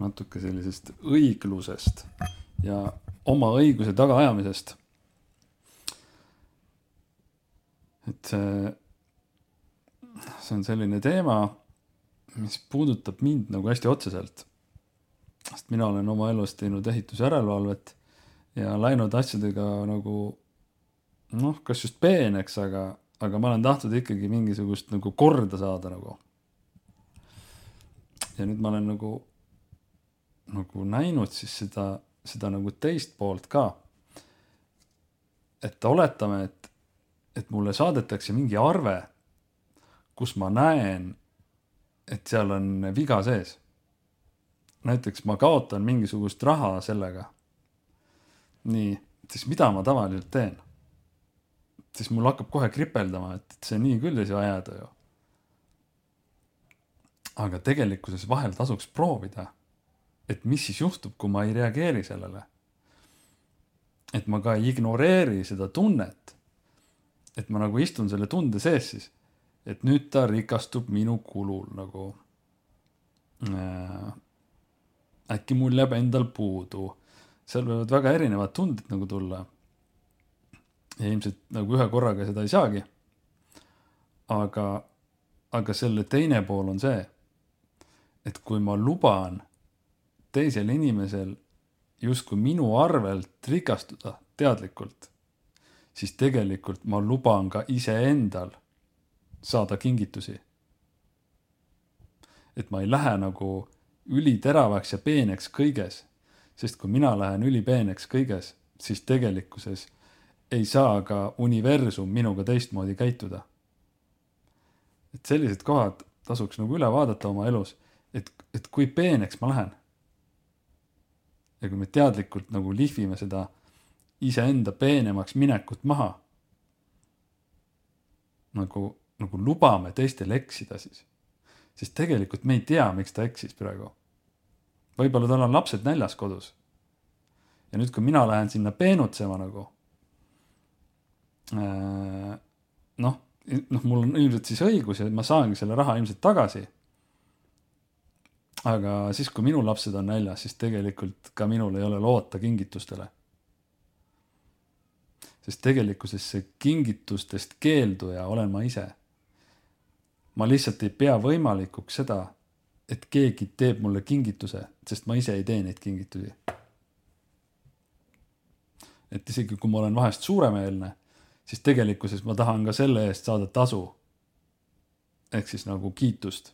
natuke sellisest õiglusest ja oma õiguse tagaajamisest. et see, see on selline teema, mis puudutab mind nagu hästi otseselt. sest mina olen oma elus teinud ehitusjärelevalvet ja läinud asjadega nagu noh, kas just peeneks, aga, aga ma olen tahtnud ikkagi mingisugust nagu korda saada nagu. ja nüüd ma olen nagu, nagu näinud siis seda, seda nagu teist poolt ka. et oletame, et, et mulle saadetakse mingi arve, kus ma näen, et seal on viga sees. näiteks ma kaotan mingisugust raha sellega. nii, siis mida ma tavaliselt teen? siis mul hakkab kohe kripeldama, et, see nii küll ei saa jääda ju. aga tegelikkuses vahel tasuks proovida, et mis siis juhtub, kui ma ei reageeri sellele. et ma ka ei ignoreeri seda tunnet. et ma nagu istun selle tunde sees siis, et nüüd ta rikastub minu kulul nagu äh,. äkki mul jääb endal puudu, seal võivad väga erinevad tunded nagu tulla ja ilmselt nagu ühe korraga seda ei saagi. aga, aga selle teine pool on see, et kui ma luban teisel inimesel justkui minu arvelt rikastuda teadlikult, siis tegelikult ma luban ka iseendal saada kingitusi. et ma ei lähe nagu üliteravaks ja peeneks kõiges, sest kui mina lähen ülipeeneks kõiges, siis tegelikkuses ei saa ka universum minuga teistmoodi käituda. et sellised kohad tasuks nagu üle vaadata oma elus, et, et kui peeneks ma lähen. Ja kui me teadlikult nagu lihvime seda iseenda peenemaks minekut maha. nagu, nagu lubame teistel eksida siis. sest tegelikult me ei tea, miks ta eksis praegu. võib-olla tal on lapsed näljas kodus. ja nüüd, kui mina lähen sinna peenutsema nagu Äh, noh, noh, mul on ilmselt siis õigus ja ma saangi selle raha ilmselt tagasi. Aga siis, kui minu lapsed on näljas, siis tegelikult ka minul ei ole loota kingitustele. sest tegelikkuses see kingitustest keelduja olen ma ise. ma lihtsalt ei pea võimalikuks seda, et keegi teeb mulle kingituse, sest ma ise ei tee neid kingitusi. et isegi kui ma olen vahest suuremeelne siis tegelikkuses ma tahan ka selle eest saada tasu. ehk siis nagu kiitust.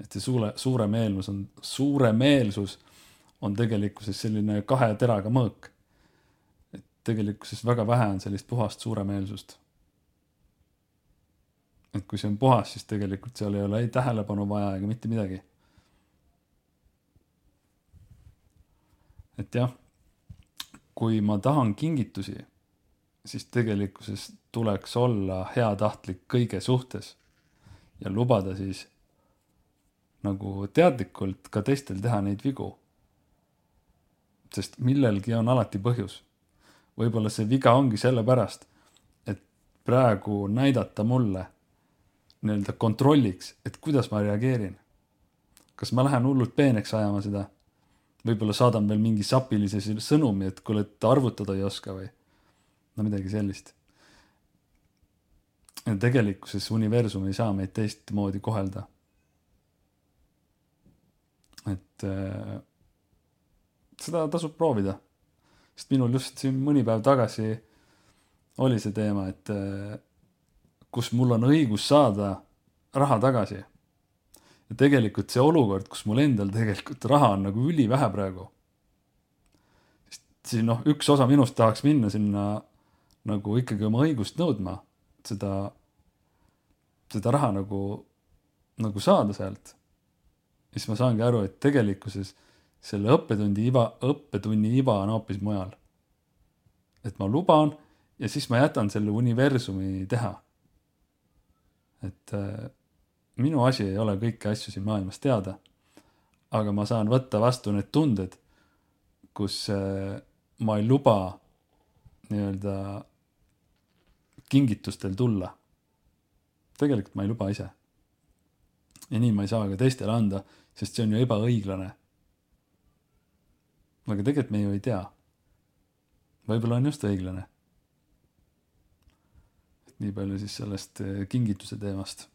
Et see suure, suuremeelsus on, suuremeelsus on tegelikkuses selline kahe teraga mõõk. et tegelikkuses väga vähe on sellist puhast suuremeelsust. et kui see on puhas, siis tegelikult seal ei ole ei tähelepanu vaja ega mitte midagi. et jah, kui ma tahan kingitusi siis tegelikkuses tuleks olla heatahtlik kõige suhtes ja lubada siis nagu teadlikult ka teistel teha neid vigu. sest millelgi on alati põhjus. võib-olla see viga ongi sellepärast, et praegu näidata mulle nii-öelda kontrolliks, et kuidas ma reageerin. kas ma lähen hullult peeneks ajama seda? võib-olla saadan veel mingi sapilise sõnumi, et kuule, et arvutada ei oska või no midagi sellist. tegelikkuses universum ei saa meid teistmoodi kohelda. Et äh, seda tasub proovida. sest minul just siin mõni päev tagasi oli see teema, et äh, kus mul on õigus saada raha tagasi. ja tegelikult see olukord, kus mul endal tegelikult raha on nagu ülivähe praegu. siis noh, üks osa minust tahaks minna sinna nagu ikkagi oma õigust nõudma, seda, seda raha nagu, nagu saada sealt. Siis ma saangi aru, et tegelikkuses selle õppetundi iva, õppetunni iva on hoopis mujal. et ma luban ja siis ma jätan selle universumi teha. et äh, minu asi ei ole kõiki asju siin maailmas teada. aga ma saan võtta vastu need tunded, kus äh, ma ei luba nii-öelda kingitustel tulla. tegelikult ma ei luba ise. ja nii ma ei saa ka teistele anda, sest see on ju ebaõiglane. aga tegelikult me ju ei tea. võib-olla on just õiglane. nii palju siis sellest eh, kingituse teemast